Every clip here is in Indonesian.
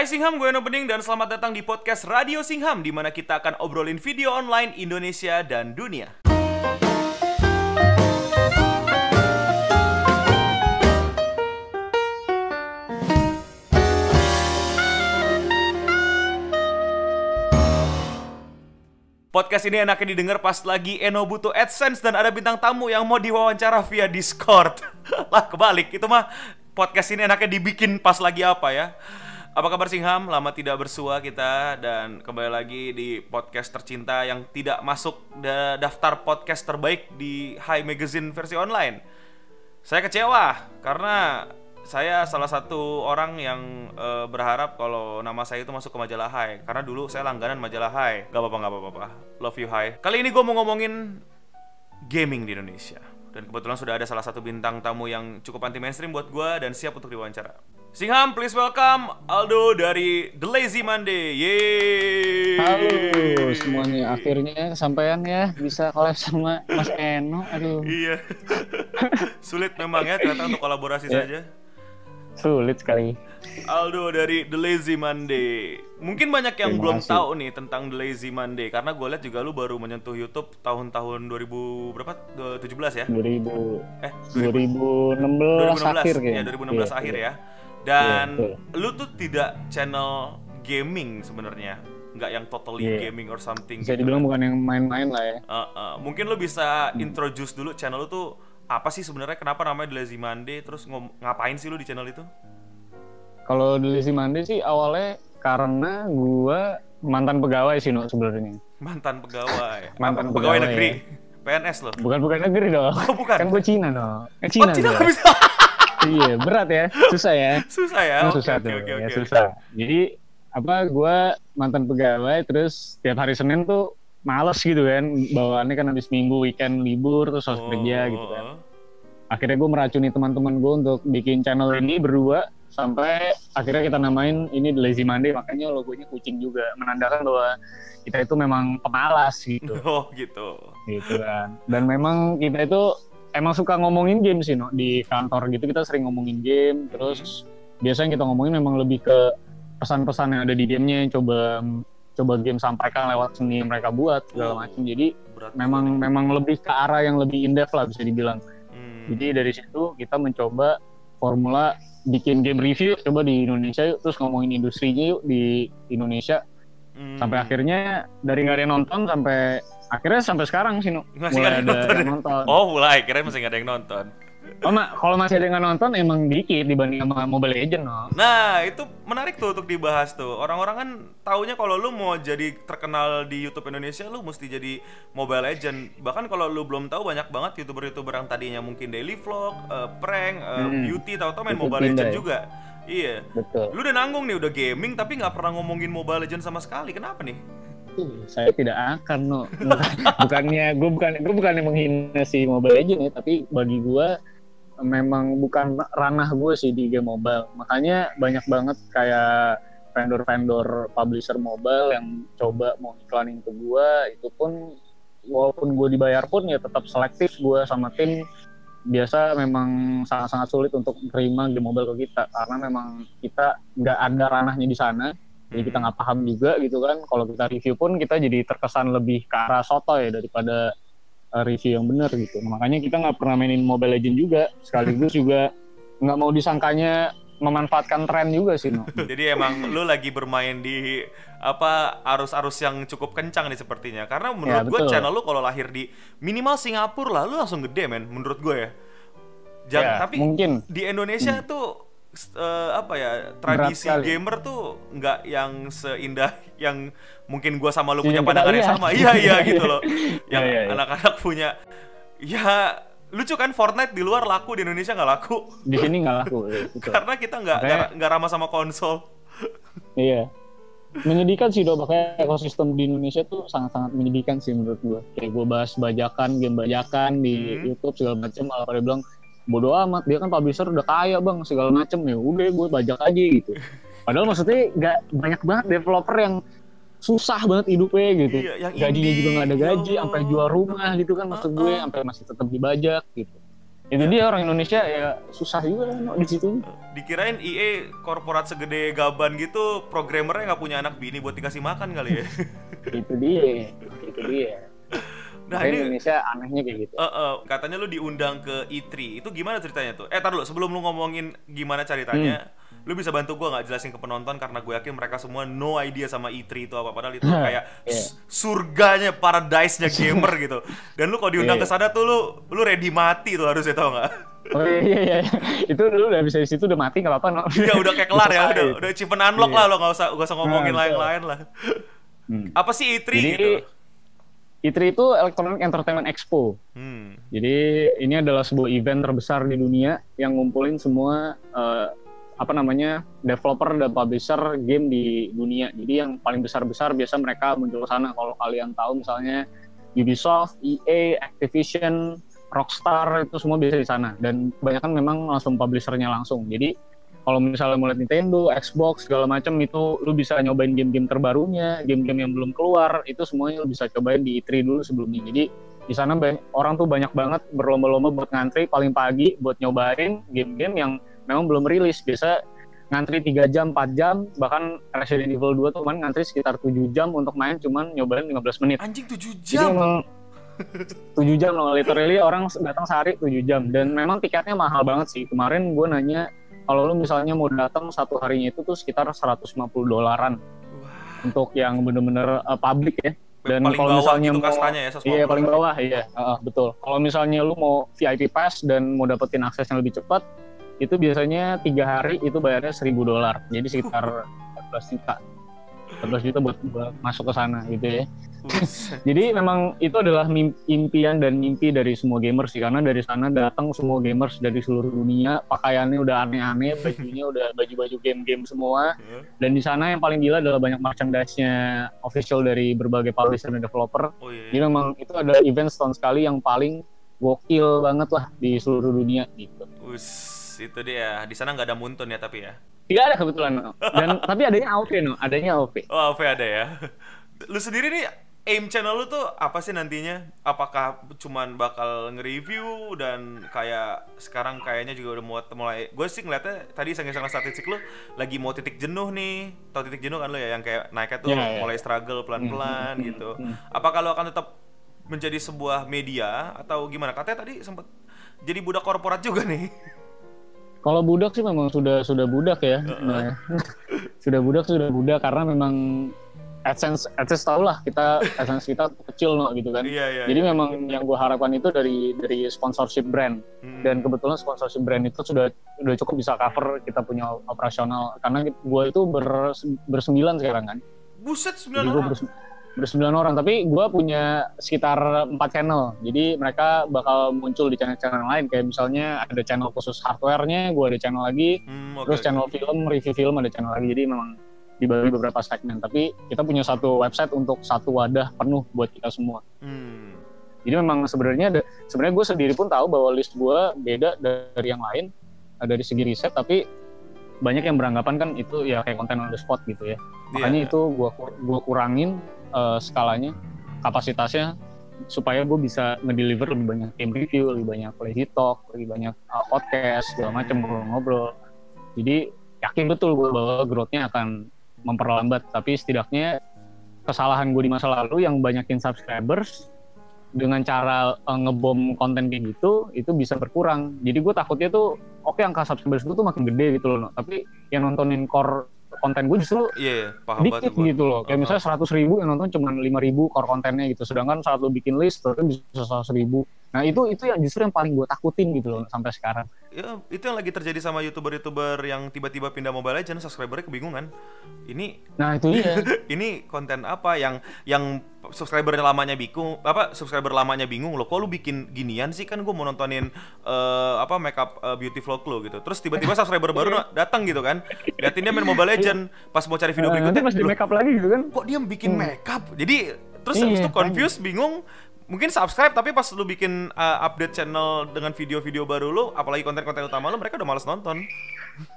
Hai Singham, gue Eno Bening dan selamat datang di podcast Radio Singham di mana kita akan obrolin video online Indonesia dan dunia. Podcast ini enaknya didengar pas lagi Eno butuh AdSense dan ada bintang tamu yang mau diwawancara via Discord. lah kebalik, itu mah podcast ini enaknya dibikin pas lagi apa ya. Apa kabar Singham? Lama tidak bersua kita dan kembali lagi di podcast tercinta yang tidak masuk da daftar podcast terbaik di High Magazine versi online. Saya kecewa karena saya salah satu orang yang uh, berharap kalau nama saya itu masuk ke majalah Hai karena dulu saya langganan majalah Hai. Gak apa-apa, gak apa-apa. Love you Hai. Kali ini gue mau ngomongin gaming di Indonesia. Dan kebetulan sudah ada salah satu bintang tamu yang cukup anti mainstream buat gue dan siap untuk diwawancara. Singham, please welcome Aldo dari The Lazy Monday. Yeay. Halo semuanya, akhirnya kesampaian ya bisa collab sama Mas Eno. Aduh. Iya. Sulit memang ya ternyata untuk kolaborasi Ya. saja. Sulit sekali. Aldo dari The Lazy Monday. Mungkin banyak yang Terima belum kasih. tahu nih tentang The Lazy Monday karena gue lihat juga lu baru menyentuh YouTube tahun-tahun 2000 berapa? 17 ya? 2000 Eh, 2016, 2016 akhir ya kayaknya. 2016 Iya, akhir iya. ya. Dan Iya, lu tuh tidak channel gaming sebenarnya, nggak yang totally Iya. gaming or something. Bisa gitu. dibilang bukan yang main-main lah ya. Uh, uh, mungkin lu bisa introduce dulu channel lu tuh apa sih sebenarnya? Kenapa namanya The Lazy Monday? Terus ngapain sih lu di channel itu? Kalau di Lazy Monday sih awalnya karena gua mantan pegawai sih no sebenarnya. Mantan pegawai. Mantan pegawai pegawai, negeri. ya. PNS lo. Bukan bukan negeri dong. Oh, bukan. Kan gua Cina no. Eh, Oh, Cina. Cina gua. nggak bisa. iya, berat ya. Susah ya. Susah ya. Oke, susah oke, tuh, oke, ya oke. susah. Jadi apa gue mantan pegawai terus tiap hari Senin tuh males gitu kan bawaannya kan habis minggu weekend libur terus harus Oh, kerja gitu oh, kan. oh. akhirnya gue meracuni teman-teman gue untuk bikin channel ini berdua sampai akhirnya kita namain ini The Lazy Monday makanya logonya kucing juga. Menandakan bahwa kita itu memang pemalas gitu. Oh gitu. gitu kan. Dan memang kita itu emang suka ngomongin game sih no? Di kantor gitu kita sering ngomongin game terus biasanya kita ngomongin memang lebih ke pesan-pesan yang ada di gamenya coba coba game sampaikan lewat seni yang mereka buat segala macam jadi Berat. memang memang lebih ke arah yang lebih in depth lah bisa dibilang Hmm. jadi dari situ kita mencoba formula bikin game review coba di Indonesia yuk terus ngomongin industrinya yuk di Indonesia Hmm. sampai akhirnya dari nggak ada yang nonton sampai akhirnya sampai sekarang sih no Masih mulai nggak ada ada yang yang nonton. Oh mulai, kira masih nggak ada yang nonton. Oh, Mak, kalau masih ada yang nonton emang dikit dibanding sama Mobile Legend no. Nah, itu menarik tuh untuk dibahas tuh. Orang-orang kan taunya kalau lu mau jadi terkenal di YouTube Indonesia, lu mesti jadi Mobile Legend. Bahkan kalau lu belum tahu banyak banget YouTuber-YouTuber yang tadinya mungkin daily vlog, eh, prank, eh, Hmm. beauty, tahu-tahu main Mobile Legend ya? juga. Iya. Betul. Lu udah nanggung nih udah gaming tapi nggak pernah ngomongin Mobile Legend sama sekali. Kenapa nih? Uh, saya tidak akan no. bukannya gue bukan gue bukannya menghina si Mobile Legend ya, tapi bagi gue memang bukan ranah gue sih di game mobile. Makanya banyak banget kayak vendor-vendor publisher mobile yang coba mau iklanin ke gue itu pun walaupun gue dibayar pun ya tetap selektif gue sama tim. Biasa memang sangat-sangat sulit untuk menerima game mobile ke kita karena memang kita nggak ada ranahnya di sana. Jadi kita nggak paham juga gitu kan. Kalau kita review pun kita jadi terkesan lebih ke arah soto ya daripada review yang benar gitu makanya kita nggak pernah mainin Mobile Legend juga sekaligus juga nggak mau disangkanya memanfaatkan tren juga sih no Jadi emang lu lagi bermain di apa arus-arus yang cukup kencang nih sepertinya. Karena menurut gue betul. channel lu kalau lahir di minimal Singapura lah lu langsung gede men menurut gue ya. Jangan, Ya, tapi mungkin di Indonesia tuh s- eh, apa ya tradisi gamer tuh nggak yang seindah yang mungkin gua sama lu punya pandangan yang sama. Iya iya gitu loh. Yang Iya, iya, iya. anak-anak punya ya lucu kan Fortnite di luar laku di Indonesia nggak laku di sini nggak laku karena kita nggak nggak ramah sama konsol. iya menyedihkan sih dok makanya ekosistem di Indonesia tuh sangat-sangat menyedihkan sih menurut gua kayak gue bahas bajakan game bajakan di Hmm. YouTube segala macam malah pada bilang bodoh amat dia kan publisher udah kaya bang segala macem ya udah gue bajak aja gitu padahal maksudnya nggak banyak banget developer yang susah banget hidupnya gitu Iya, yang gajinya juga nggak ada ya gaji sampai jual rumah gitu kan maksud gue sampai masih tetap dibajak gitu itu dia orang Indonesia ya susah juga no, di situ Dikirain EA korporat segede gaban gitu, programmernya nggak punya anak bini buat dikasih makan kali ya. itu dia itu dia Nah Makanya ini Indonesia anehnya kayak gitu Eh, eh, katanya lu diundang ke E3. Itu gimana ceritanya tuh? Eh, tar dulu sebelum lu ngomongin gimana ceritanya, Hmm. Lu bisa bantu gua nggak jelasin ke penonton karena gue yakin mereka semua no idea sama E3 itu apa padahal itu Hah, kayak iya. s- surganya paradise-nya gamer gitu. Dan lu kalau diundang Iya. ke sana tuh lu lu ready mati tuh harusnya tau nggak? oh iya iya, iya. itu dulu udah bisa di situ udah mati nggak apa-apa no Iya udah kayak kelar ya, udah udah achievement unlock Iya. lah lo nggak usah nggak usah ngomongin Nah, betul. lain-lain lah. Hmm. Apa sih E3 Jadi gitu? E3 itu Electronic Entertainment Expo Hmm. Jadi ini adalah sebuah event terbesar di dunia yang ngumpulin semua eh, apa namanya developer dan publisher game di dunia. Jadi yang paling besar-besar biasa mereka muncul sana. Kalau kalian tahu misalnya Ubisoft, EA, Activision, Rockstar itu semua biasa di sana. Dan kebanyakan memang langsung publishernya langsung. Jadi kalau misalnya mau lihat Nintendo, Xbox segala macam itu lu bisa nyobain game-game terbarunya, game-game yang belum keluar itu semuanya lu bisa cobain di E3 dulu sebelumnya. Jadi di sana orang tuh banyak banget berlomba-lomba buat ngantri paling pagi buat nyobain game-game yang memang belum rilis. Biasa ngantri 3 jam 4 jam. Bahkan Resident Evil 2 tuh kemarin ngantri sekitar 7 jam untuk main cuman nyobain 15 menit. Anjing 7 jadi jam. memang 7 jam loh. Literally orang datang sehari 7 jam. Dan memang tiketnya mahal banget sih. Kemarin gue nanya kalau lu misalnya mau datang satu harinya itu tuh sekitar 150 dolaran. Wah, untuk yang bener-bener uh, publik ya. Dan paling kalau misalnya gitu mau- kastanya ya 150. Iya paling bawah iya. Heeh, betul. Kalau misalnya lu mau VIP pass dan mau dapetin akses yang lebih cepat, itu biasanya tiga hari itu bayarnya 1000 dolar. Jadi sekitar 14 juta. 14 juta buat, buat masuk ke sana gitu ya. Jadi memang itu adalah impian dan mimpi dari semua gamers sih karena dari sana datang semua gamers dari seluruh dunia, pakaiannya udah aneh-aneh, bajunya udah baju-baju game-game semua. Dan di sana yang paling gila adalah banyak merchandise-nya official dari berbagai publisher dan developer. Oh iya. Jadi memang itu ada event setahun sekali yang paling gokil banget lah di seluruh dunia gitu. Itu dia. Di sana nggak ada Muntun ya tapi ya. Tidak ada kebetulan no. Dan tapi adanya AOP no, adanya AOP. Oh, AV ada ya. Lu sendiri nih aim channel lu tuh apa sih nantinya? Apakah cuman bakal nge-review dan kayak sekarang kayaknya juga udah mau mulai gue sih ngeliatnya tadi iseng-iseng statistik lu lagi mau titik jenuh nih. Tau titik jenuh kan lu ya yang kayak naiknya tuh Iya, iya. mulai struggle pelan-pelan Hmm, gitu. hmm. Apakah lu akan tetap menjadi sebuah media atau gimana? Katanya tadi sempet jadi budak korporat juga nih. Kalau budak sih memang sudah sudah budak ya. Nah, sudah budak sudah budak karena memang AdSense AdSense tau lah kita AdSense kita kecil no gitu kan. Iya, iya. Jadi iya. memang yang gue harapkan itu dari dari sponsorship brand Hmm. dan kebetulan sponsorship brand itu sudah sudah cukup bisa cover kita punya operasional karena gue itu ber, bersembilan sekarang kan. buset 9 Jadi gue orang. Bersembilan orang, tapi gue punya sekitar empat channel. Jadi mereka bakal muncul di channel-channel lain, kayak misalnya ada channel khusus hardware-nya, gue ada channel lagi, Hmm, oke, terus channel film, review film ada channel lagi. Jadi memang dibagi beberapa segmen. Tapi kita punya satu website untuk satu wadah penuh buat kita semua. Hmm. Jadi memang sebenarnya ada- sebenarnya gue sendiri pun tahu bahwa list gue beda dari yang lain dari segi riset, tapi banyak yang beranggapan kan itu ya kayak konten on the spot gitu ya. Makanya Iya. itu gua gua kurangin eh, skalanya, kapasitasnya supaya gue bisa ngedeliver lebih banyak game review, lebih banyak lazy talk, lebih banyak uh, podcast segala macam ngobrol-ngobrol. Jadi yakin betul gue bahwa growth-nya akan memperlambat, tapi setidaknya kesalahan gue di masa lalu yang banyakin subscribers dengan cara uh, ngebom konten kayak gitu itu bisa berkurang. Jadi gue takutnya tuh oke angka subscribers gue tuh makin gede gitu loh, no. tapi yang nontonin core konten gue justru Iya, iya, paham banget dikit gua. gitu loh. Kayak Uh-huh. misalnya seratus ribu yang nonton cuma lima ribu core kontennya gitu. Sedangkan saat lo bikin list terus bisa seratus ribu. Nah itu itu yang justru yang paling gue takutin gitu loh sampai sekarang. Ya, itu yang lagi terjadi sama youtuber-youtuber yang tiba-tiba pindah Mobile Legends, subscribernya kebingungan. Ini Nah itu dia. ini konten apa yang yang subscribernya lamanya bingung apa subscriber lamanya bingung loh kok lu bikin ginian sih kan gue mau nontonin eh, apa makeup eh, beauty vlog lo gitu terus tiba-tiba subscriber baru datang gitu kan liatin dia main Mobile Legend pas mau cari video Nah, berikutnya nanti pas di "Loh, make up lagi gitu kan. kok dia bikin Hmm. makeup jadi terus Iya, habis itu confused bingung mungkin subscribe tapi pas lu bikin uh, update channel dengan video-video baru lu apalagi konten-konten utama lu mereka udah males nonton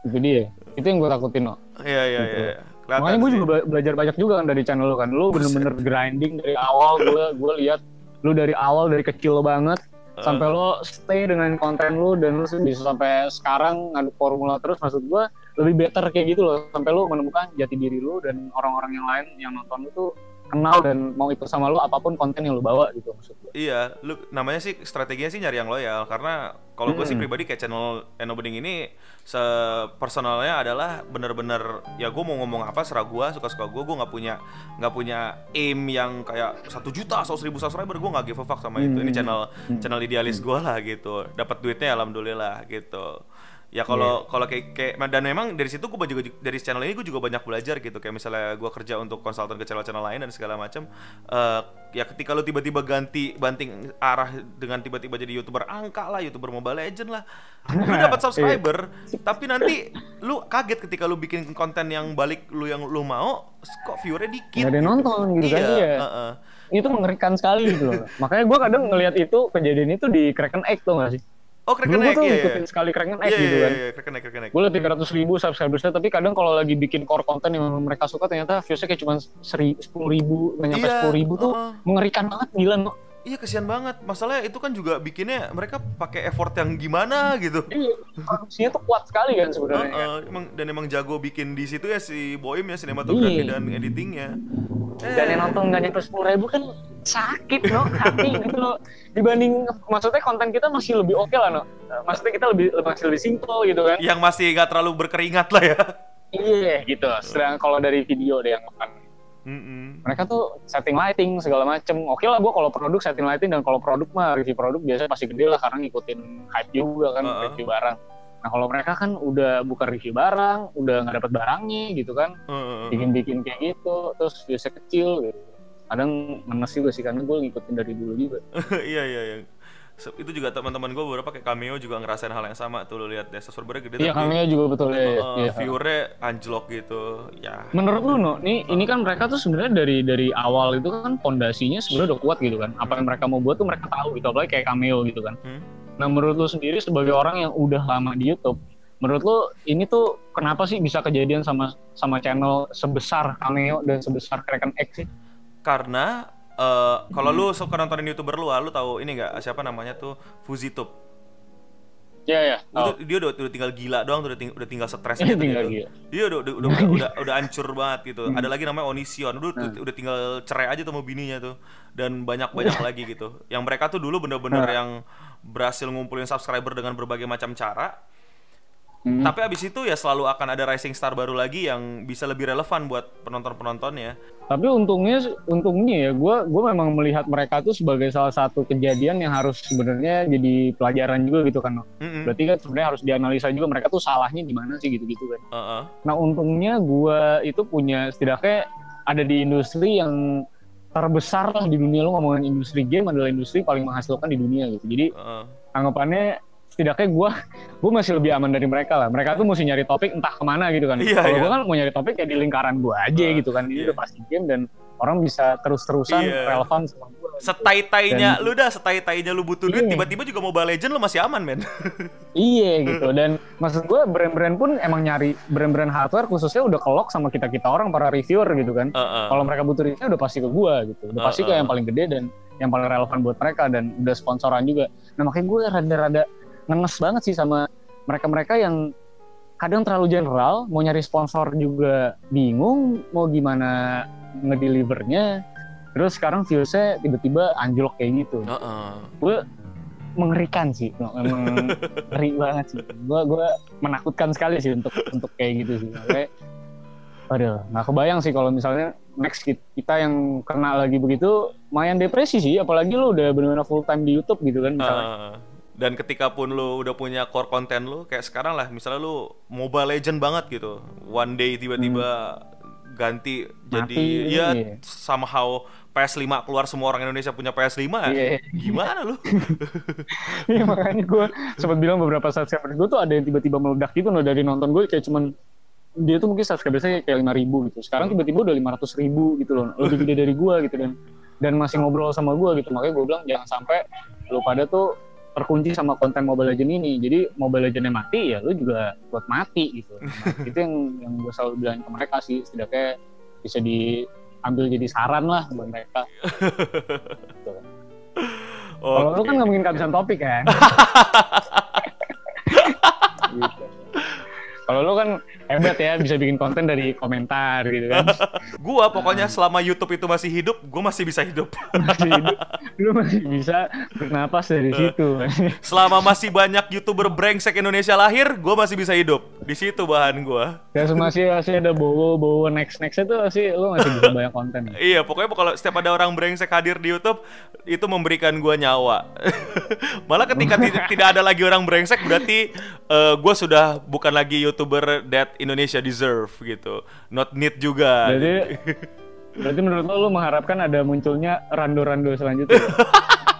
Itu dia. Itu yang gue takutin loh. iya iya iya iya. Kelihatan Makanya gue juga bela- belajar banyak juga kan dari channel lu kan. Lu bener-bener grinding dari awal. Gue gue lihat lu dari awal dari kecil banget sampai lo stay dengan konten lu dan lu bisa sampai sekarang ngaduk formula terus maksud gua lebih better kayak gitu loh sampai lu menemukan jati diri lu dan orang-orang yang lain yang nonton lu tuh kenal dan mau ikut sama lu apa pun konten yang lu bawa gitu maksud gua. Iya, lu namanya sih strateginya sih nyari yang loyal karena kalau gue sih Hmm. pribadi kayak channel Eno Bening ini personalnya adalah bener-bener ya gue mau ngomong apa serah gue suka-suka gue gue nggak punya nggak punya aim yang kayak satu juta atau seribu subscriber gue nggak give a fuck sama itu ini Hmm. channel Hmm. channel idealis gue lah gitu dapat duitnya alhamdulillah gitu ya kalau kalau kayak kayak dan memang dari situ gue juga dari channel ini gue juga banyak belajar gitu. Kayak misalnya gue kerja untuk konsultan ke channel-channel lain dan segala macam eh, ya ketika lu tiba-tiba ganti banting arah dengan tiba-tiba jadi youtuber angka lah youtuber mobile legend lah. Lu dapat subscriber tapi nanti lu kaget ketika lu bikin konten yang balik lu yang lu mau kok viewernya dikit ada yang nonton gitu kan, iya, iya. heeh. itu mengerikan sekali gitu loh. Makanya gua kadang ngelihat itu kejadian itu di Kraken Egg tuh gak sih oh dulu Kraken gua Egg tuh iya iya sekali Kraken Egg iya gitu iya kan iya Kraken Egg Kraken Egg gue liat 300 ribu subscribersnya tapi kadang kalau lagi bikin core konten yang mereka suka ternyata viewsnya kayak cuma seri sepuluh ribu nggak nyampe Iya, sepuluh ribu tuh heeh. mengerikan banget gila no Iya kesian banget. Masalahnya itu kan juga bikinnya mereka pakai effort yang gimana gitu. iya produksinya tuh kuat sekali kan sebenarnya kan. Heeh, emang dan emang jago bikin di situ ya si Boim ya sinematografi dan editingnya. Eh, dan yang nonton nggak nyampe sepuluh ribu kan sakit no hati gitu loh. Dibanding maksudnya konten kita masih lebih oke lah no maksudnya kita lebih masih lebih simple gitu kan. Yang masih gak terlalu berkeringat lah ya. iya gitu. Sedangkan kalau dari video deh yang kan Mm-mm. mereka tuh setting lighting segala macem. Oke lah gua kalau produk setting lighting dan kalau produk mah review produk biasanya pasti gede lah karena ngikutin hype juga kan Heeh. review barang. Nah kalau mereka kan udah bukan review barang udah nggak dapat barangnya gitu kan. Bikin-bikin kayak gitu terus biasa kecil gitu kadang ngenes juga sih karena gue ngikutin dari dulu juga Iya iya iya. Itu juga teman-teman gue beberapa kayak cameo juga ngerasain hal yang sama tuh lo lihat deh subscribernya gede iya kami juga betul ya eh, iya. viewernya anjlok gitu. Ya. menurut lu no nih ini kan mereka tuh sebenarnya dari dari awal itu kan fondasinya sebenarnya udah kuat gitu kan apa yang mereka mau buat tuh mereka tahu gitu apalagi kayak cameo gitu kan Hmm? nah menurut lu sendiri sebagai orang yang udah lama di YouTube menurut lu ini tuh kenapa sih bisa kejadian sama sama channel sebesar cameo dan sebesar Kraken X sih Karena eh, kalau Hmm. lu suka nontonin youtuber lu, lu tahu ini nggak siapa namanya tuh Fuzitube. Iya ya. Lu tuh- dia udah, udah tinggal gila doang, tuh udah tinggal, udah tinggal stres Ini gitu. tinggal gitu. gila. Dia udah udah udah udah, udah, hancur banget gitu. Hmm. Ada lagi namanya Onision, udah, Nah. udah tinggal cerai aja sama bininya tuh. Dan banyak-banyak lagi gitu. Yang mereka tuh dulu bener-bener Nah. yang berhasil ngumpulin subscriber dengan berbagai macam cara. Hmm. Tapi abis itu ya selalu akan ada rising star baru lagi yang bisa lebih relevan buat penonton-penontonnya. Tapi untungnya untungnya ya gue gue memang melihat mereka tuh sebagai salah satu kejadian yang harus sebenarnya jadi pelajaran juga gitu kan. Mm-mm. Berarti kan sebenarnya harus dianalisa juga mereka tuh salahnya di mana sih gitu-gitu kan. Heeh. Nah untungnya gue itu punya setidaknya ada di industri yang terbesar lah di dunia lu ngomongin industri game adalah industri paling menghasilkan di dunia gitu. Jadi Heeh. anggapannya setidaknya gue gue masih lebih aman dari mereka lah. Mereka tuh mesti nyari topik entah ke mana gitu kan. Iya, Kalau iya. gue kan mau nyari topik ya di lingkaran gue aja Ah, gitu kan. Ini iya. udah pasti game dan orang bisa terus-terusan Iya. relevan sama gue. Setai-tainya Dan- lu dah, setai-tainya lu butuh duit, Iya. tiba-tiba juga Mobile Legend lu masih aman, men. Iya gitu dan maksud gue brand-brand pun emang nyari brand-brand hardware khususnya udah kelok sama kita kita orang para reviewer gitu kan. Heeh. Kalau mereka butuh review udah pasti ke gue gitu, udah pasti ke yang paling gede dan yang paling relevan buat mereka dan udah sponsoran juga. Nah makanya gue rada-rada ngenes banget sih sama mereka-mereka yang kadang terlalu general, mau nyari sponsor juga bingung, mau gimana ngedelivernya. Terus sekarang viewsnya tiba-tiba anjlok kayak gitu. Heeh. gue mengerikan sih no, emang ngeri banget sih gue gue menakutkan sekali sih untuk untuk kayak gitu sih Makanya, aduh nggak kebayang sih kalau misalnya next kit- kita yang kena lagi begitu lumayan depresi sih apalagi lu udah benar-benar full time di YouTube gitu kan misalnya Heeh. Dan ketika pun lu udah punya core konten lu, kayak sekarang lah, misalnya lu Mobile Legend banget gitu, one day tiba-tiba ganti jadi Hmm. Mati, ya iya. somehow PS5 keluar semua orang Indonesia punya PS5 Iya. gimana lu? Iya makanya gue sempat bilang beberapa subscriber gue tuh ada yang tiba-tiba meledak gitu loh dari nonton gue kayak cuman dia tuh mungkin subscribersnya kayak lima ribu gitu sekarang tiba-tiba udah lima ratus ribu gitu loh lebih gede dari gue gitu dan dan masih ngobrol sama gue gitu makanya gue bilang jangan sampai lu pada tuh terkunci sama konten Mobile Legend ini jadi Mobile Legendnya mati ya lu juga buat mati gitu Nah, itu yang yang gue selalu bilang ke mereka sih setidaknya bisa diambil jadi saran lah buat mereka Gitu. Kalau Oke. lu kan nggak mungkin kehabisan topik kan. gitu. Kalau lu kan hebat ya bisa bikin konten dari komentar gitu kan. Gua pokoknya selama YouTube itu masih hidup, gua masih bisa hidup. Masih hidup, lu masih bisa bernapas dari situ. selama masih banyak YouTuber brengsek Indonesia lahir, gua masih bisa hidup. Di situ bahan gua. Dan masih masih ada bowo bowo next next itu masih lu masih bisa banyak konten. Iya, pokoknya kalau setiap ada orang brengsek hadir di YouTube, itu memberikan gua nyawa. Malah ketika ti- tidak ada lagi orang brengsek, berarti eh, gua sudah bukan lagi YouTuber Indonesia deserve gitu. Not need juga. Jadi berarti menurut lo lu mengharapkan ada munculnya rando-rando selanjutnya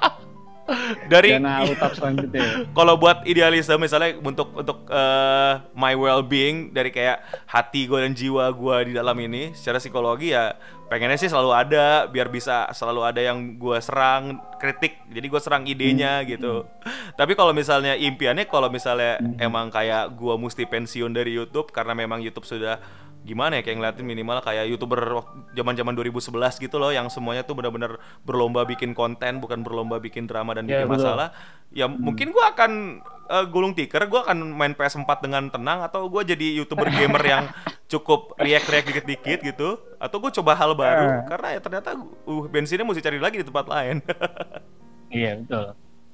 Dari dana utap selanjutnya. kalau buat idealisme misalnya untuk untuk eh, my well being dari kayak hati gue dan jiwa gue di dalam ini secara psikologi ya pengennya sih selalu ada biar bisa selalu ada yang gue serang kritik. Jadi gue serang idenya gitu. Tapi kalau misalnya impiannya kalau misalnya emang kayak gue mesti pensiun dari YouTube karena memang YouTube sudah gimana ya kayak ngeliatin minimal kayak youtuber zaman-zaman 2011 gitu loh yang semuanya tuh benar-benar berlomba bikin konten bukan berlomba bikin drama dan Ya, bikin betul. masalah ya mungkin gua akan eh, gulung tikar gua akan main PS4 dengan tenang atau gua jadi youtuber gamer yang cukup react-react dikit-dikit gitu atau gue coba hal baru Eh. karena ya ternyata uh bensinnya mesti cari lagi di tempat lain Iya betul.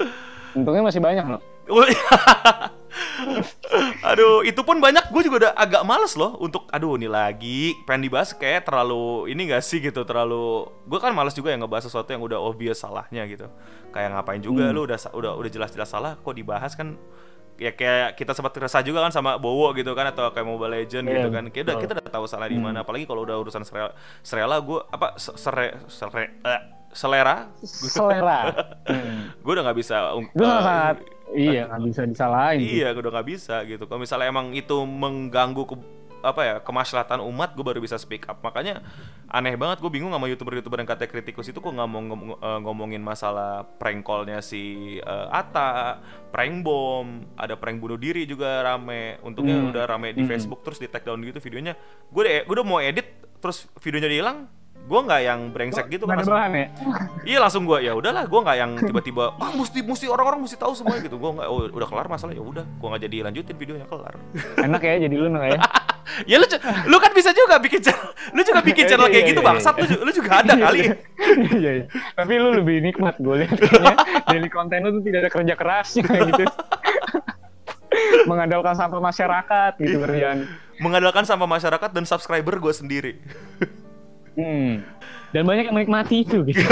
Untungnya masih banyak loh. aduh itu pun banyak. Gue juga udah agak males loh untuk aduh ini lagi pengen dibahas kayak terlalu ini gak sih gitu terlalu gue kan males juga yang ngebahas sesuatu yang udah obvious salahnya gitu. Kayak ngapain juga lu udah udah udah jelas-jelas salah kok dibahas kan ya kayak kita sempat resah juga kan sama Bowo gitu kan atau kayak Mobile Legend Iya, gitu kan. Kayak udah kita udah tahu salah di mana. Apalagi kalau udah urusan serela, serela gue apa se- sere, sere, eh, selera. Selera. Hmm. gue udah nggak bisa ung- Gue sangat iya nggak bisa disalahin. Iya, gue udah nggak bisa gitu. Kalau misalnya emang itu mengganggu ke apa ya kemaslahatan umat, gue baru bisa speak up. Makanya aneh banget, gue bingung sama youtuber-youtuber yang katanya kritikus itu kok nggak mau ngom- eh, ngomongin masalah prank call-nya si eh, Ata, prank bom, ada prank bunuh diri juga rame. Untungnya Hmm. udah rame di Hmm. Facebook terus di take down gitu videonya. Gue udah, gue udah mau edit, terus videonya hilang. Gue nggak yang brengsek gitu ada langsung- bahan ya. Iya langsung gue ya udahlah gue nggak yang tiba-tiba ah mesti mesti orang-orang mesti tahu semuanya gitu gue nggak oh, udah kelar masalah ya udah gue nggak jadi lanjutin videonya kelar Enak ya jadi lu ya. ya lu lu kan bisa juga bikin channel lu juga bikin channel Iya, kayak iya, gitu iya, bangsat lu, lu juga ada kali Iya, iya. Tapi lu lebih nikmat gue lihat daily konten lu tuh tidak ada kerja kerasnya kayak gitu. Mengandalkan sampah masyarakat gitu kerjaan. mengandalkan sama masyarakat dan subscriber gue sendiri Hmm. Dan banyak yang menikmati itu gitu.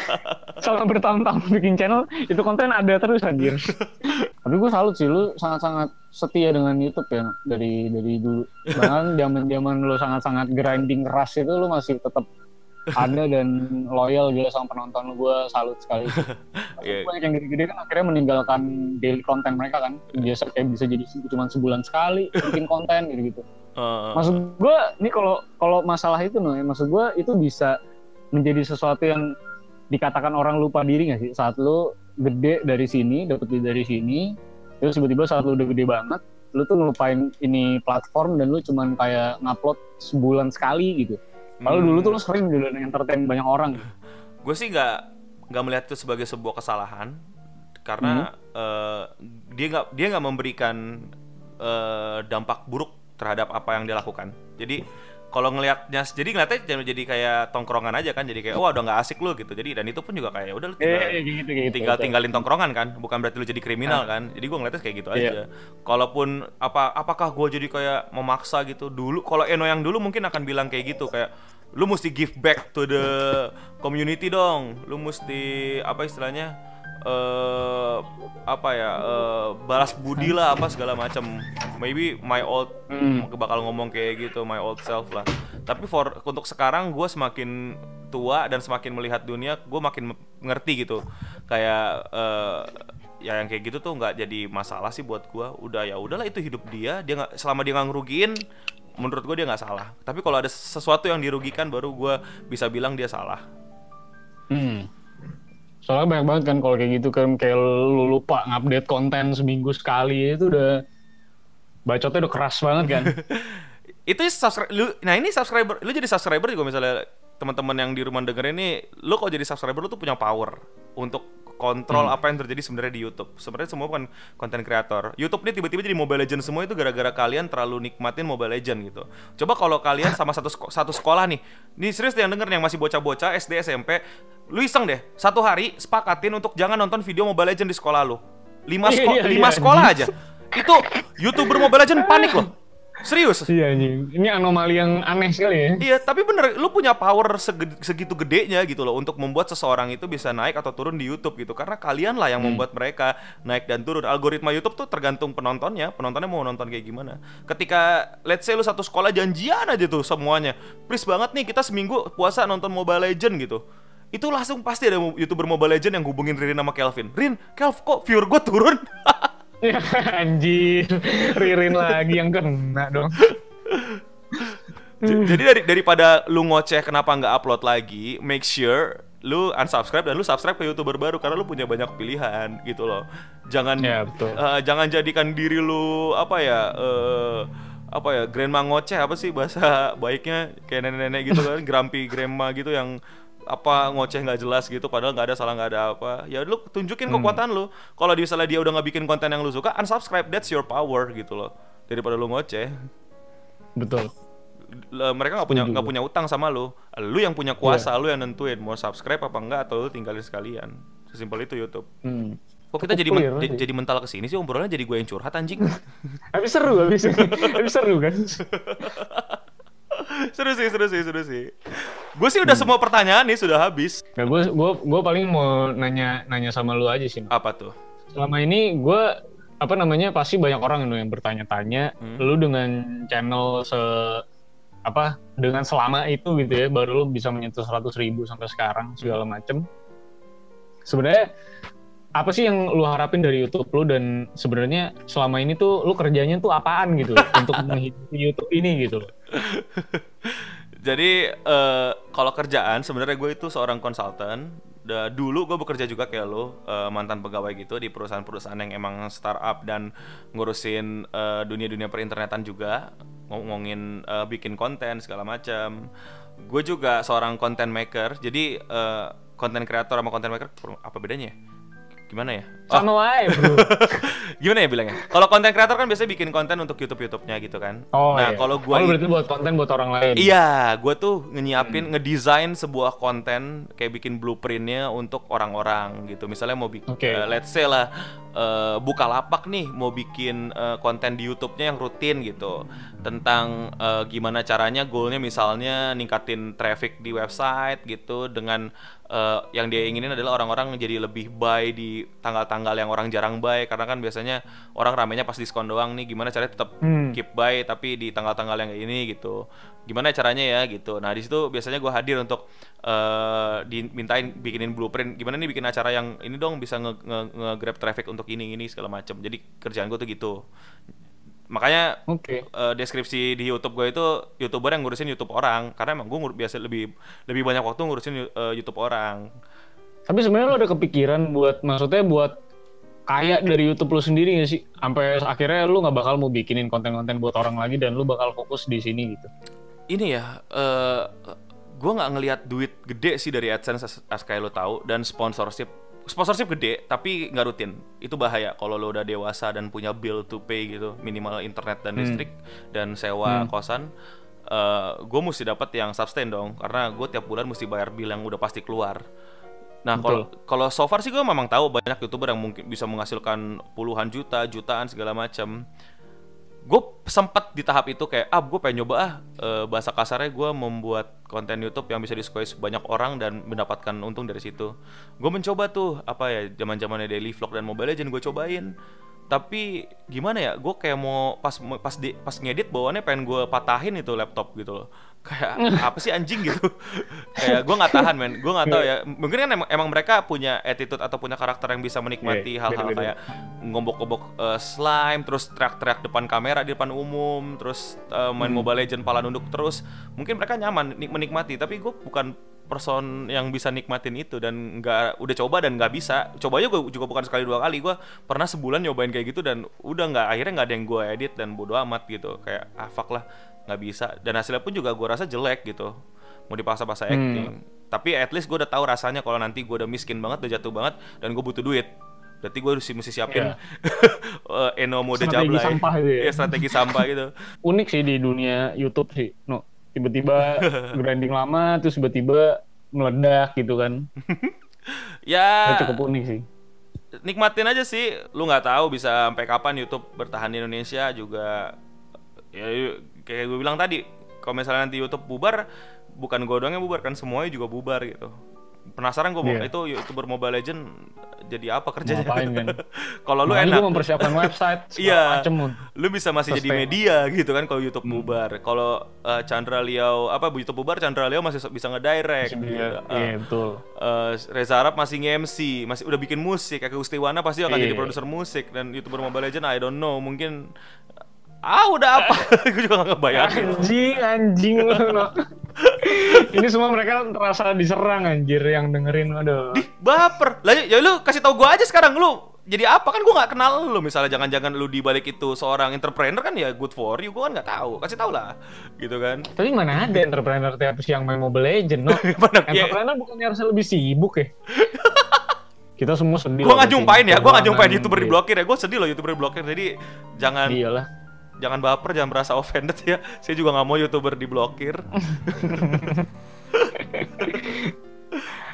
Selama bertahun-tahun bikin channel, itu konten ada terus anjir. Tapi gue salut sih, lu sangat-sangat setia dengan YouTube ya dari dari dulu. Bahkan zaman-zaman lu sangat-sangat grinding keras itu lu masih tetap ada dan loyal gitu sama penonton lu. Gue salut sekali. Iya. Banyak yang gede-gede kan akhirnya meninggalkan daily konten mereka kan. Biasa kayak bisa jadi cuma sebulan sekali bikin konten gitu-gitu. Eh, Maksud gue, ini kalau kalau masalah itu nih, maksud gue itu bisa menjadi sesuatu yang dikatakan orang lupa diri gak sih? Saat lu gede dari sini, dapet dari sini, terus tiba-tiba saat lu udah gede banget, lu tuh ngelupain ini platform dan lu cuman kayak ngupload sebulan sekali gitu. Kalau hmm, dulu tuh lu sering dulu entertain banyak orang. gue sih nggak nggak melihat itu sebagai sebuah kesalahan karena eh, dia nggak dia nggak memberikan eh, dampak buruk terhadap apa yang dia lakukan. Jadi kalau ngelihatnya jadi ngeliatnya jadi, jadi kayak tongkrongan aja kan jadi kayak wah udah nggak asik lu gitu. Jadi dan itu pun juga kayak "Ya udah lu tinggal, Eh, gitu gitu. tinggal tinggalin tongkrongan kan bukan berarti lu jadi kriminal kan. Jadi gue ngeliatnya kayak gitu Iya. aja. Kalaupun apa apakah gue jadi kayak memaksa gitu dulu kalau Eno yang dulu mungkin akan bilang kayak gitu kayak lu mesti give back to the community dong. Lu mesti apa istilahnya eh apa ya eh, balas budi lah apa segala macam maybe my old Hmm. bakal ngomong kayak gitu my old self lah. Tapi for untuk sekarang gue semakin tua dan semakin melihat dunia gue makin ngerti gitu. Kayak eh, ya yang kayak gitu tuh nggak jadi masalah sih buat gue udah ya udahlah itu hidup dia. Dia nggak selama dia nggak ngerugiin menurut gue dia nggak salah. Tapi kalau ada sesuatu yang dirugikan baru gue bisa bilang dia salah. Hmm. Soalnya banyak banget kan kalau kayak gitu kan kayak lu lupa ngupdate konten seminggu sekali itu udah bacotnya udah keras banget kan. itu subscribe lu nah ini subscriber lu jadi subscriber juga misalnya teman-teman yang di rumah denger ini lu kalau jadi subscriber lu tuh punya power untuk kontrol apa yang terjadi sebenarnya di YouTube. Sebenarnya semua bukan konten kreator. YouTube ini tiba-tiba jadi Mobile Legend semua itu gara-gara kalian terlalu nikmatin Mobile Legend gitu. Coba kalau kalian sama satu seko- satu sekolah nih, nih serius yang denger nih, yang masih bocah-bocah SD SMP, lu iseng deh satu hari sepakatin untuk jangan nonton video Mobile Legend di sekolah lu. Lima, Iya, seko- iya, lima iya, sekolah aja. Itu YouTuber Mobile Legend panik loh. Serius. Iya anjing. Ini anomali yang aneh sekali ya. Iya, tapi bener, lu punya power segitu gedenya gitu loh untuk membuat seseorang itu bisa naik atau turun di YouTube gitu. Karena kalian lah yang membuat mereka naik dan turun. Algoritma YouTube tuh tergantung penontonnya, penontonnya mau nonton kayak gimana. Ketika let's say lu satu sekolah janjian aja tuh semuanya. Please banget nih kita seminggu puasa nonton Mobile Legend gitu. Itu langsung pasti ada YouTuber Mobile Legend yang hubungin Ririn sama Kelvin. Rin, Kelv kok viewer gue turun? Anjir. Ririn lagi yang kena dong. Jadi dari daripada lu ngoceh kenapa nggak upload lagi, make sure lu unsubscribe dan lu subscribe ke youtuber baru karena lu punya banyak pilihan gitu loh. Jangan Ya, betul. eh, jangan jadikan diri lu apa ya eh, apa ya grandma ngoceh apa sih bahasa baiknya kayak nenek-nenek gitu kan grumpy grandma gitu yang apa ngoceh nggak jelas gitu padahal nggak ada salah nggak ada apa. Ya lu tunjukin kekuatan lu. Kalau misalnya dia udah nggak bikin konten yang lu suka unsubscribe that's your power gitu loh. Daripada lu ngoceh. Betul. Mereka nggak punya nggak punya utang sama lu. Lu yang punya kuasa lu yang nentuin mau subscribe apa enggak atau lu tinggalin sekalian. Sesimpel itu YouTube. Hmm. kok kita Cukup jadi men- sih. jadi mental ke sini sih? Obrolannya jadi gue yang curhat anjing. Habis seru habis. habis seru kan. seru sih seru sih seru sih. Gue sih udah semua pertanyaan nih sudah habis. Nah, gue gua, gua paling mau nanya nanya sama lu aja sih. apa tuh? Selama ini gue apa namanya pasti banyak orang yang bertanya-tanya. Hmm. lu dengan channel se apa dengan selama itu gitu ya baru lu bisa menyentuh 100 ribu sampai sekarang segala macem. Sebenarnya apa sih yang lu harapin dari YouTube lu dan sebenarnya selama ini tuh lu kerjanya tuh apaan gitu untuk menghidupi YouTube ini gitu Jadi eh, kalau kerjaan sebenarnya gue itu seorang konsultan. Dulu gue bekerja juga kayak lo eh, mantan pegawai gitu di perusahaan-perusahaan yang emang startup dan ngurusin eh, dunia-dunia perinternetan juga ngomongin eh, bikin konten segala macam. Gue juga seorang content maker. Jadi content creator sama content maker apa bedanya? Gimana ya? Oh, sama wae bro gimana ya bilangnya? Kalau content creator kan biasanya bikin konten untuk YouTube YouTube-nya gitu kan. oh nah iya. kalau gue oh, berarti buat konten buat orang lain Iya, gue tuh nyiapin, ngedesain sebuah konten kayak bikin blueprintnya untuk orang-orang gitu. Misalnya mau bikin, Oke. let's say lah, eh, buka lapak nih, mau bikin eh, konten di YouTube-nya yang rutin gitu. Tentang eh, gimana caranya goalnya misalnya ningkatin traffic di website gitu dengan eh, yang dia inginin adalah orang-orang jadi lebih buy di tanggal-tanggal yang orang jarang buy. Karena kan biasanya orang ramenya pas diskon doang nih. Gimana caranya tetap Hmm. keep buy tapi di tanggal-tanggal yang ini gitu gimana caranya ya gitu. Nah di situ biasanya gue hadir untuk eh dimintain bikinin blueprint. Gimana nih bikin acara yang ini dong bisa nge, nge- nge-grab traffic untuk ini ini segala macam jadi kerjaan gue tuh gitu. Makanya oke. eh, deskripsi di YouTube gue itu youtuber yang ngurusin YouTube orang. Karena emang gue ngur- biasa lebih lebih banyak waktu ngurusin eh, YouTube orang. Tapi sebenarnya lo ada kepikiran buat maksudnya buat kaya dari YouTube lo sendiri gak sih? Sampai akhirnya lo nggak bakal mau bikinin konten-konten buat orang lagi dan lo bakal fokus di sini gitu. Ini ya eh gue nggak ngelihat duit gede sih dari AdSense as, as kayak lo tahu dan sponsorship sponsorship gede tapi nggak rutin. Itu bahaya kalau lo udah dewasa dan punya bill to pay gitu minimal internet dan listrik dan sewa kosan gue mesti dapat yang sustain dong karena gue tiap bulan mesti bayar bill yang udah pasti keluar. Nah, kalau kalau so far sih gue memang tahu banyak youtuber yang mungkin bisa menghasilkan puluhan juta, jutaan segala macam. Gue sempat di tahap itu kayak, ah, gue pengen nyoba ah eh, bahasa kasarnya gue membuat konten YouTube yang bisa disukai sebanyak orang dan mendapatkan untung dari situ. Gue mencoba tuh apa ya zaman zamannya daily vlog dan Mobile Legend gue cobain. Tapi gimana ya, gue kayak mau pas pas di pas ngedit bawaannya pengen gue patahin itu laptop gitu loh. Kayak apa sih anjing gitu. kayak gue nggak tahan men, gue nggak tahu ya. Mungkin kan emang, emang mereka punya attitude atau punya karakter yang bisa menikmati Iya, hal-hal beda-beda. kayak ngombok-ngombok eh, slime, terus teriak-teriak depan kamera di depan umum, terus eh, main Mobile Legend pala nunduk terus. Mungkin mereka nyaman nik- menikmati, tapi gue bukan person yang bisa nikmatin itu dan nggak udah coba dan nggak bisa cobanya gue juga bukan sekali dua kali gue pernah sebulan nyobain kayak gitu dan udah nggak akhirnya nggak ada yang gue edit dan bodo amat gitu kayak ah fuck lah nggak bisa dan hasilnya pun juga gue rasa jelek gitu mau dipaksa-paksa Hmm. acting tapi at least gue udah tahu rasanya kalau nanti gue udah miskin banget udah jatuh banget dan gue butuh duit berarti gue harus mesti siapin eh, Eno mode Strategi jablay sampah gitu ya. Iya, strategi sampah gitu Unik sih di dunia YouTube sih. No, tiba-tiba grinding lama terus tiba-tiba meledak gitu kan. ya Itu cukup unik sih. nikmatin aja sih lu nggak tahu bisa sampai kapan YouTube bertahan di Indonesia juga ya kayak gue bilang tadi kalau misalnya nanti YouTube bubar bukan gue doang yang bubar kan semuanya juga bubar gitu penasaran gue Iya. itu youtuber Mobile Legend jadi apa kerjanya Ngapain kan? kalau lu enak gua mempersiapkan website Iya. lu bisa masih jadi Sustain. media gitu kan kalau YouTube bubar kalau eh, Chandra Liao apa YouTube bubar Chandra Liao masih bisa ngedirect gitu. Iya, Eh, iya betul. Eh, Reza Arab masih nge-MC, masih udah bikin musik. Kakek Ustiwana pasti akan Iya. jadi produser musik dan YouTuber Mobile Legend I don't know, mungkin ah udah apa? Gue juga gak ngebayangin. Anjing, anjing. Ini semua mereka terasa diserang anjir yang dengerin. Aduh. Di baper. Lah ya lu kasih tau gue aja sekarang lu jadi apa kan gue nggak kenal lu misalnya jangan-jangan lu di balik itu seorang entrepreneur kan ya good for you gue kan nggak tahu kasih tau lah gitu kan Tapi mana ada entrepreneur tiap siang main Mobile Legend, no? Iya. entrepreneur bukannya harusnya lebih sibuk ya? Kita semua sedih. gue nggak nyumpain ya gue nggak Keuangan, youtuber diblokir ya gue sedih loh youtuber diblokir jadi jangan Iyalah. Jangan baper jangan merasa offended ya saya juga nggak mau youtuber diblokir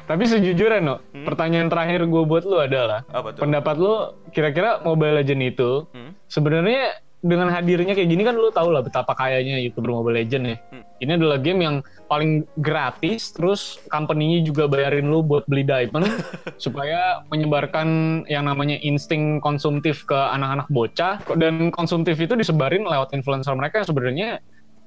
Tapi sejujurnya, no, Hmm? pertanyaan terakhir gue buat lu adalah, apa tuh pendapat lu kira-kira Mobile Legend itu Hmm? sebenarnya dengan hadirnya kayak gini kan lu tau lah betapa kayanya youtuber Mobile Legend ya. Hmm. Ini adalah game yang paling gratis, terus company-nya juga bayarin lu buat beli diamond supaya menyebarkan yang namanya insting konsumtif ke anak-anak bocah dan konsumtif itu disebarin lewat influencer mereka yang sebenarnya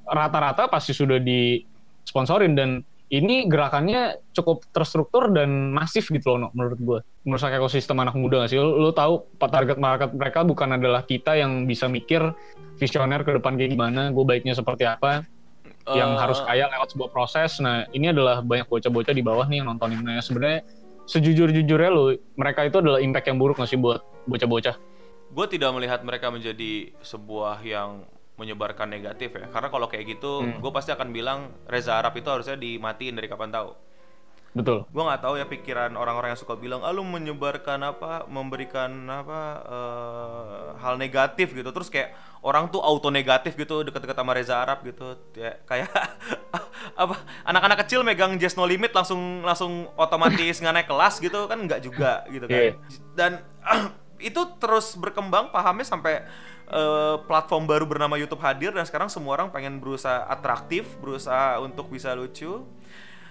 rata-rata pasti sudah disponsorin dan ini gerakannya cukup terstruktur dan masif gitu loh, Nok, menurut gue. Merusak ekosistem anak muda gak sih? Lu, lu tahu target market mereka bukan adalah kita yang bisa mikir visioner ke depan kayak gimana, gue baiknya seperti apa, yang Eh, harus kaya lewat sebuah proses. Nah, ini adalah banyak bocah-bocah di bawah nih yang nontonin. Nah, sebenarnya sejujur-jujurnya lu, mereka itu adalah impact yang buruk gak sih buat bocah-bocah? gue tidak melihat mereka menjadi sebuah yang menyebarkan negatif ya karena kalau kayak gitu Hmm. gue pasti akan bilang Reza Arab itu harusnya dimatiin dari kapan tahu Betul. gue nggak tahu ya pikiran orang-orang yang suka bilang ah lu menyebarkan apa memberikan apa eh, hal negatif gitu terus kayak orang tuh auto negatif gitu deket-deket sama Reza Arab gitu ya, kayak apa anak-anak kecil megang Just No Limit langsung langsung otomatis nggak naik kelas gitu kan nggak juga gitu kan Iya. dan itu terus berkembang pahamnya sampai eh, platform baru bernama YouTube hadir dan sekarang semua orang pengen berusaha atraktif berusaha untuk bisa lucu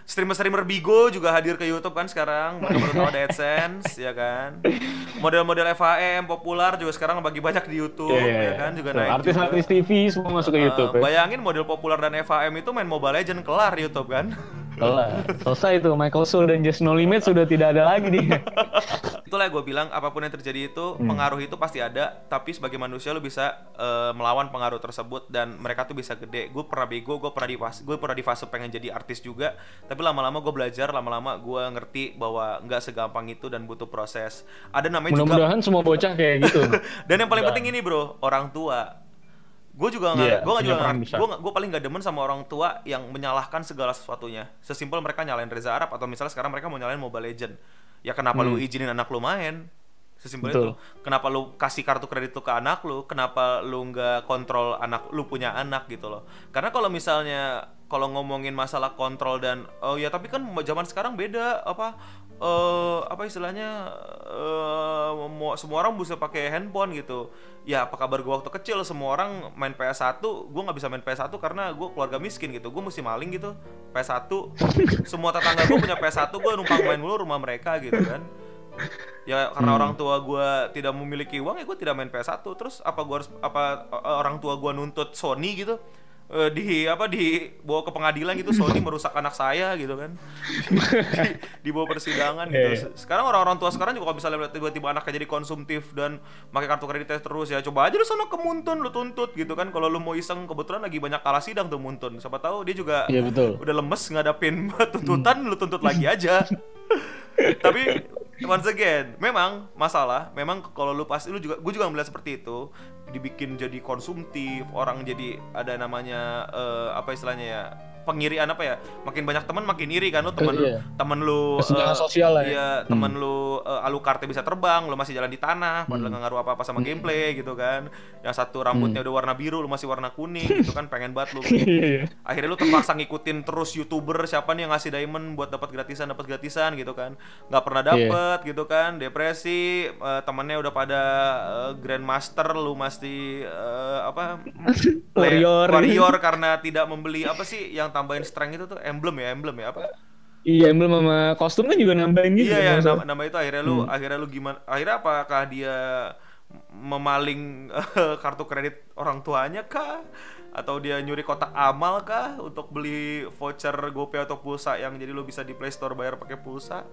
streamer-streamer Bigo juga hadir ke YouTube kan sekarang baru tahu ada AdSense ya kan model-model FHM populer juga sekarang bagi banyak di YouTube ya kan juga Iya, Tuh, naik Artis-artis. TV semua masuk ke Eh, YouTube ya. bayangin model populer dan FHM itu main Mobile Legend kelar YouTube kan Kelar. Selesai tuh Michael Soul dan Just No Limit sudah tidak ada lagi nih. itulah gue bilang apa pun yang terjadi itu Hmm. pengaruh itu pasti ada. Tapi sebagai manusia lu bisa eh, melawan pengaruh tersebut dan mereka tuh bisa gede. Gue pernah bego gue pernah di fase gue pernah di fase pengen jadi artis juga. Tapi lama-lama gue belajar lama-lama gue ngerti bahwa nggak segampang itu dan butuh proses. Ada namanya juga Mudah-mudahan semua bocah kayak gitu. dan yang paling penting ini bro orang tua. Gue juga nggak Iya, gue juga gue gue paling nggak demen sama orang tua yang menyalahkan segala sesuatunya. Sesimpel mereka nyalain Reza Arab atau misalnya sekarang mereka mau nyalain Mobile Legend ya kenapa lu izinin anak lu main sesimpel Hmm. Betul. itu kenapa lu kasih kartu kredit tuh ke anak lu kenapa lu nggak kontrol anak lu punya anak gitu loh karena kalau misalnya kalau ngomongin masalah kontrol dan oh ya tapi kan zaman sekarang beda apa eh apa istilahnya mau- semua orang bisa pakai handphone gitu. Ya apa kabar gua waktu kecil semua orang main PS1 gua nggak bisa main PS1 karena gua keluarga miskin gitu. Gua mesti maling gitu PS1 semua tetangga gua punya PS1 gua numpang main mulu rumah mereka gitu kan. Ya karena orang tua gua tidak memiliki uang ya gua tidak main PS1 terus apa gua harus apa eh, orang tua gua nuntut Sony gitu Eh, di apa di bawa ke pengadilan gitu Sony merusak anak saya gitu kan. Di, bawah persidangan gitu. Iya. sekarang orang-orang tua sekarang juga kalau misalnya lihat tiba-tiba anaknya jadi konsumtif dan pakai kartu kreditnya terus ya coba aja lu sono ke Muntun lu tuntut gitu kan. Kalau lu mau iseng kebetulan lagi banyak kalah sidang tuh Muntun. Siapa tahu dia juga Iya betul. udah lemes ngadapin tuntutan lu tuntut lagi aja. Tapi once again memang masalah memang kalau lu pasti lu juga gue juga melihat seperti itu dibikin jadi konsumtif orang jadi ada namanya eh, apa istilahnya ya pengirian apa ya makin banyak teman makin iri kan lu temen Iya. temen lu Kesenjangan eh, sosial lah ya. iya temen lu eh, Alucard bisa terbang lu masih jalan di tanah padahal Hmm. nggak ngaruh apa apa sama gameplay gitu kan yang satu rambutnya udah warna biru lu masih warna kuning gitu kan pengen banget lu Iya. akhirnya lu terpaksa ngikutin terus youtuber siapa nih yang ngasih diamond buat dapat gratisan dapat gratisan gitu kan nggak pernah dapet gitu kan depresi eh, temennya udah pada eh, grandmaster lu masih eh, apa Warrior. warrior karena tidak membeli apa sih yang tambahin strength itu tuh emblem ya emblem ya apa? Iya, emblem sama kostumnya juga nambahin gitu. iya ya nama, nama itu akhirnya lu akhirnya lu gimana akhirnya apakah dia memaling eh, kartu kredit orang tuanya kah? Atau dia nyuri kotak amal kah untuk beli voucher GoPay atau pulsa yang jadi lu bisa di Play Store bayar pakai pulsa?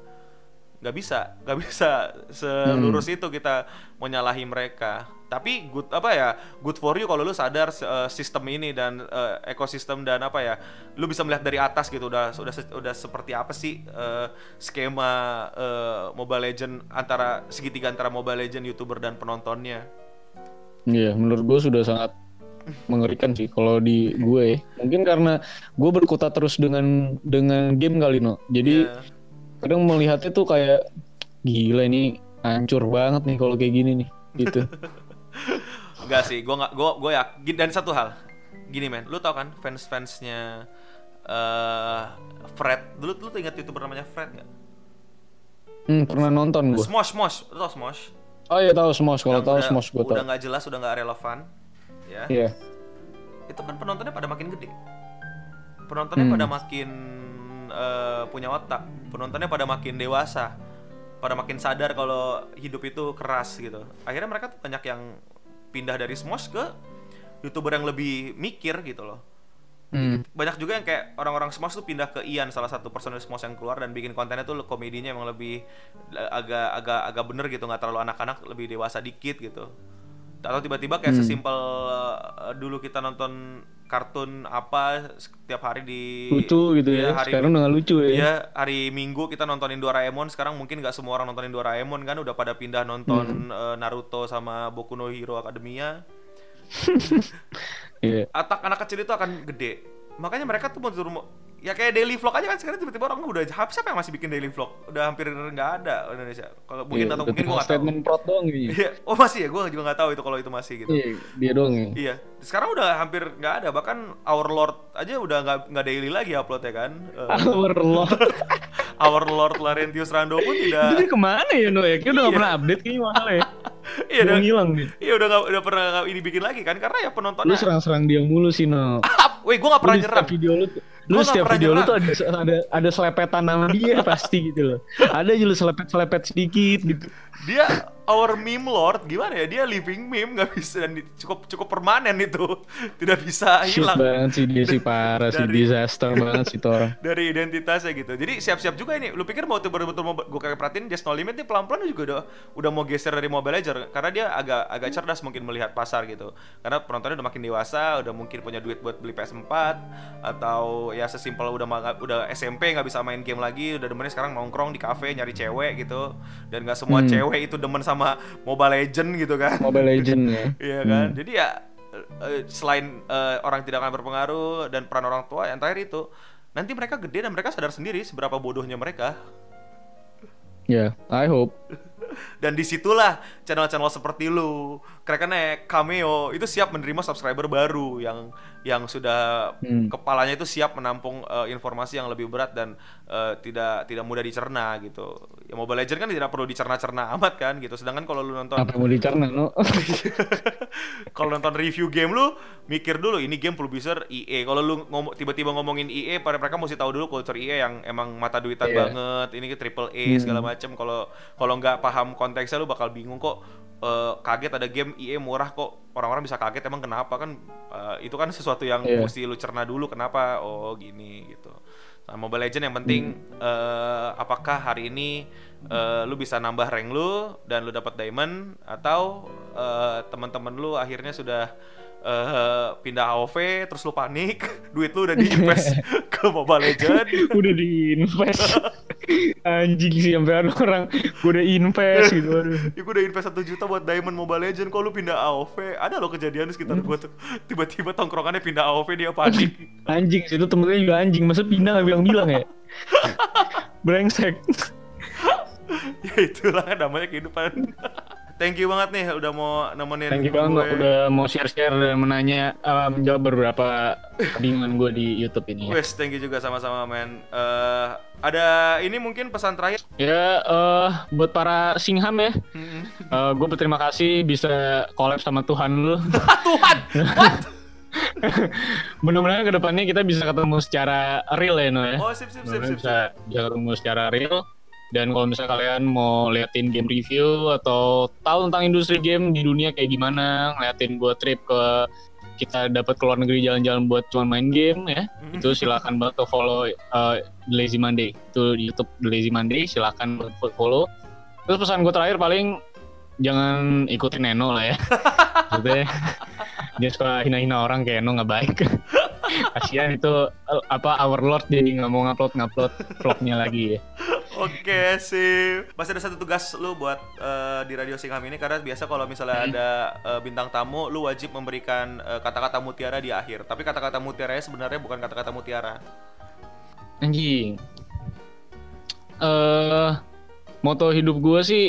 Nggak bisa nggak bisa selurus itu kita menyalahi mereka tapi good apa ya good for you kalau lu sadar eh, sistem ini dan eh, ekosistem dan apa ya lu bisa melihat dari atas gitu udah udah udah seperti apa sih eh, skema eh, Mobile Legend antara segitiga antara Mobile Legend youtuber dan penontonnya Iya, menurut gue sudah sangat mengerikan sih kalau di gue. ya. Mungkin karena gue berkutat terus dengan dengan game kali no. Jadi Iya. kadang melihatnya tuh kayak gila ini hancur banget nih kalau kayak gini nih gitu. Enggak sih, gua nggak, gua gua yakin dan satu hal, gini men, lu tau kan fans fansnya eh Fred, dulu lu tuh ingat youtuber namanya Fred nggak? Hmm, pernah nonton gue. Smosh, Smosh, lu tau Smosh? Oh iya tahu Smosh, kalau tahu udah- Smosh gue Udah tahu. nggak jelas, udah nggak relevan, ya. Iya. Itu kan penontonnya pada makin gede, penontonnya Hmm. pada makin eh, punya otak, penontonnya pada makin dewasa, pada makin sadar kalau hidup itu keras gitu. Akhirnya mereka tuh banyak yang pindah dari Smosh ke youtuber yang lebih mikir gitu loh. Hmm. banyak juga yang kayak orang-orang Smosh tuh pindah ke Ian salah satu personil Smosh yang keluar dan bikin kontennya tuh komedinya emang lebih agak agak agak bener gitu nggak terlalu anak-anak lebih dewasa dikit gitu atau tiba-tiba kayak Hmm. sesimpel eh, dulu kita nonton kartun apa setiap hari di Lucu gitu Iya, ya. hari Sekarang udah lucu ya. Iya, hari Minggu kita nontonin Doraemon. Sekarang mungkin nggak semua orang nontonin Doraemon kan, udah pada pindah nonton Hmm. eh, Naruto sama Boku no Hero Academia. Iya. Atak anak kecil itu akan gede. Makanya mereka tuh mau- ya kayak daily vlog aja kan sekarang tiba-tiba orang udah habis siapa yang masih bikin daily vlog? Udah hampir nggak ada Indonesia. Kalau mungkin Iya, atau mungkin tinggal nggak tahu. statement prot doang gitu. Iya, oh masih ya, gua juga nggak tahu itu kalau itu masih gitu. Iya, dia doang ya. Iya, sekarang udah hampir nggak ada. Bahkan Our Lord aja udah nggak nggak daily lagi uploadnya kan. Eh, Our Lord. Our Lord Laurentius Rando pun tidak. dia ke mana ya no ya? Kayaknya udah Iya. pernah update kayaknya mahal ya. Iya, udah ngilang nih. iya udah nggak udah pernah nggak ini bikin lagi kan karena ya Lu penontonnya. serang-serang dia mulu sih no. Weh, gua nggak pernah Lu nyerang. video lu tuh- lu Gua setiap video lu nyerang. tuh ada ada ada selepetan nama dia pasti gitu loh. Ada aja lu selepet-selepet sedikit gitu. Dia our meme lord gimana ya? Dia living meme nggak bisa dan cukup cukup permanen itu. Tidak bisa Shit hilang banget sih dia sih parah sih Dari- disaster banget sih orang. dari identitasnya gitu. Jadi siap-siap juga ini. Lu pikir mau tuh betul-betul mau gue kayak perhatiin Just No Limit nih pelan-pelan juga udah udah mau geser dari Mobile Legends karena dia agak agak cerdas mungkin melihat pasar gitu. Karena penontonnya udah makin dewasa, udah mungkin punya duit buat beli PS4 atau ya sesimpel udah udah SMP nggak bisa main game lagi, udah demennya sekarang nongkrong di kafe nyari cewek gitu. Dan nggak semua Hmm. cewek itu demen sama Mobile Legend gitu kan. Mobile Legend ya. Iya kan? Jadi ya eh, selain eh, orang tidak akan berpengaruh dan peran orang tua yang terakhir itu nanti mereka gede dan mereka sadar sendiri seberapa bodohnya mereka. Ya, I hope. Dan di situlah channel-channel seperti lu, Krakenek, Cameo itu siap menerima subscriber baru yang yang sudah Hmm. kepalanya itu siap menampung eh, informasi yang lebih berat dan eh, tidak tidak mudah dicerna gitu. Ya Mobile Legends kan tidak perlu dicerna-cerna amat kan gitu. Sedangkan kalau lu nonton Apa mau dicerna no? kalau nonton review game lu mikir dulu ini game producer EA kalau lu ngomong tiba-tiba ngomongin EA pada mereka mesti tahu dulu culture EA yang emang mata duitan Iya. banget ini triple A segala macem kalau kalau nggak paham konteksnya lu bakal bingung kok eh, kaget ada game EA murah kok. Orang-orang bisa kaget emang kenapa? Kan eh, itu kan sesuatu yang Iya. mesti lu cerna dulu kenapa? Oh gini gitu. Nah, Mobile Legends yang penting eh, apakah hari ini eh, lu bisa nambah rank lu dan lu dapat diamond atau eh, teman-teman lu akhirnya sudah eh, pindah AOV terus lu panik duit lu udah diinvest ke Mobile Legends Udah diinvest. Anjing sih sampai ada orang gue udah invest gitu. Aduh. Ya gue udah invest 1 juta buat Diamond Mobile Legend Kok lu pindah AOV Ada loh kejadian di sekitar gue tuh Tiba-tiba tongkrongannya pindah AOV Dia panik Anjing situ temennya juga anjing. Masa pindah gak bilang-bilang ya? Brengsek. Ya itulah namanya kehidupan Thank you banget nih Udah mau nemenin Thank you banget gue. udah mau share-share dan menanya eh, menjawab beberapa kebingungan gue di YouTube ini ya. Wes, thank you juga sama-sama men Eh, Ada ini mungkin pesan terakhir Ya eh buat para Singham ya, Mm-mm. gue berterima kasih bisa collab sama Tuhan lu. Tuhan What? Mudah-mudahan ke depannya kita bisa ketemu secara real ya, No ya. Oh sip sip sip sip, bisa, sip. bisa ketemu secara real. Dan kalau misalnya kalian mau liatin game review atau tahu tentang industri game di dunia kayak gimana, ngeliatin gue trip ke kita dapat ke luar negeri jalan-jalan buat cuma main game ya, itu silakan banget tuh follow uh, The Lazy Monday. Itu di YouTube The Lazy Monday, silakan buat follow. Terus pesan gue terakhir paling jangan ikutin Neno lah ya. Maksudnya dia suka hina-hina orang kayak Neno nggak baik. Kasihan itu uh, apa Our Lord jadi nggak mau ngupload ngupload vlognya lagi ya. Oke sip. Masih ada satu tugas lu buat eh, di Radio Singham ini karena biasa kalau misalnya Hmm. ada eh, bintang tamu, lu wajib memberikan eh, kata-kata mutiara di akhir. Tapi kata-kata mutiaranya sebenarnya bukan kata-kata mutiara. Anjing. Eh moto hidup gue sih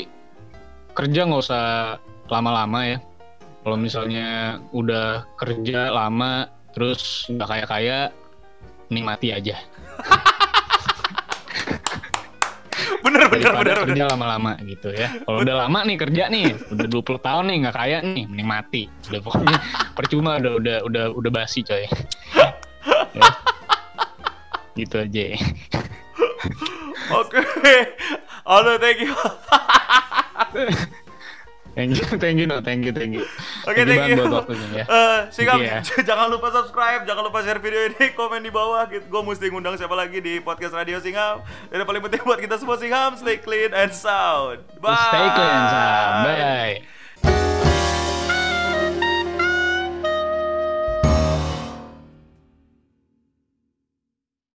kerja nggak usah lama-lama ya. Kalau misalnya udah kerja lama terus nggak kaya-kaya, nikmati aja. Bener bener bener kerja lama-lama gitu ya. Kalau udah lama nih kerja nih, udah 20 tahun nih nggak kaya nih, mending mati. Udah pokoknya percuma udah udah udah udah basi coy. Ya. Gitu aja. Oke. Halo, thank you. Thank you, thank you, no, thank you, thank you. Oke, Thank you thank banget you. buat waktunya ya. Singham, Iya. jangan lupa subscribe, jangan lupa share video ini, komen di bawah. Gue mesti ngundang siapa lagi di podcast Radio Singham. Dan yang paling penting buat kita semua Singham, stay clean and sound. Bye. Stay clean, Sam. Bye.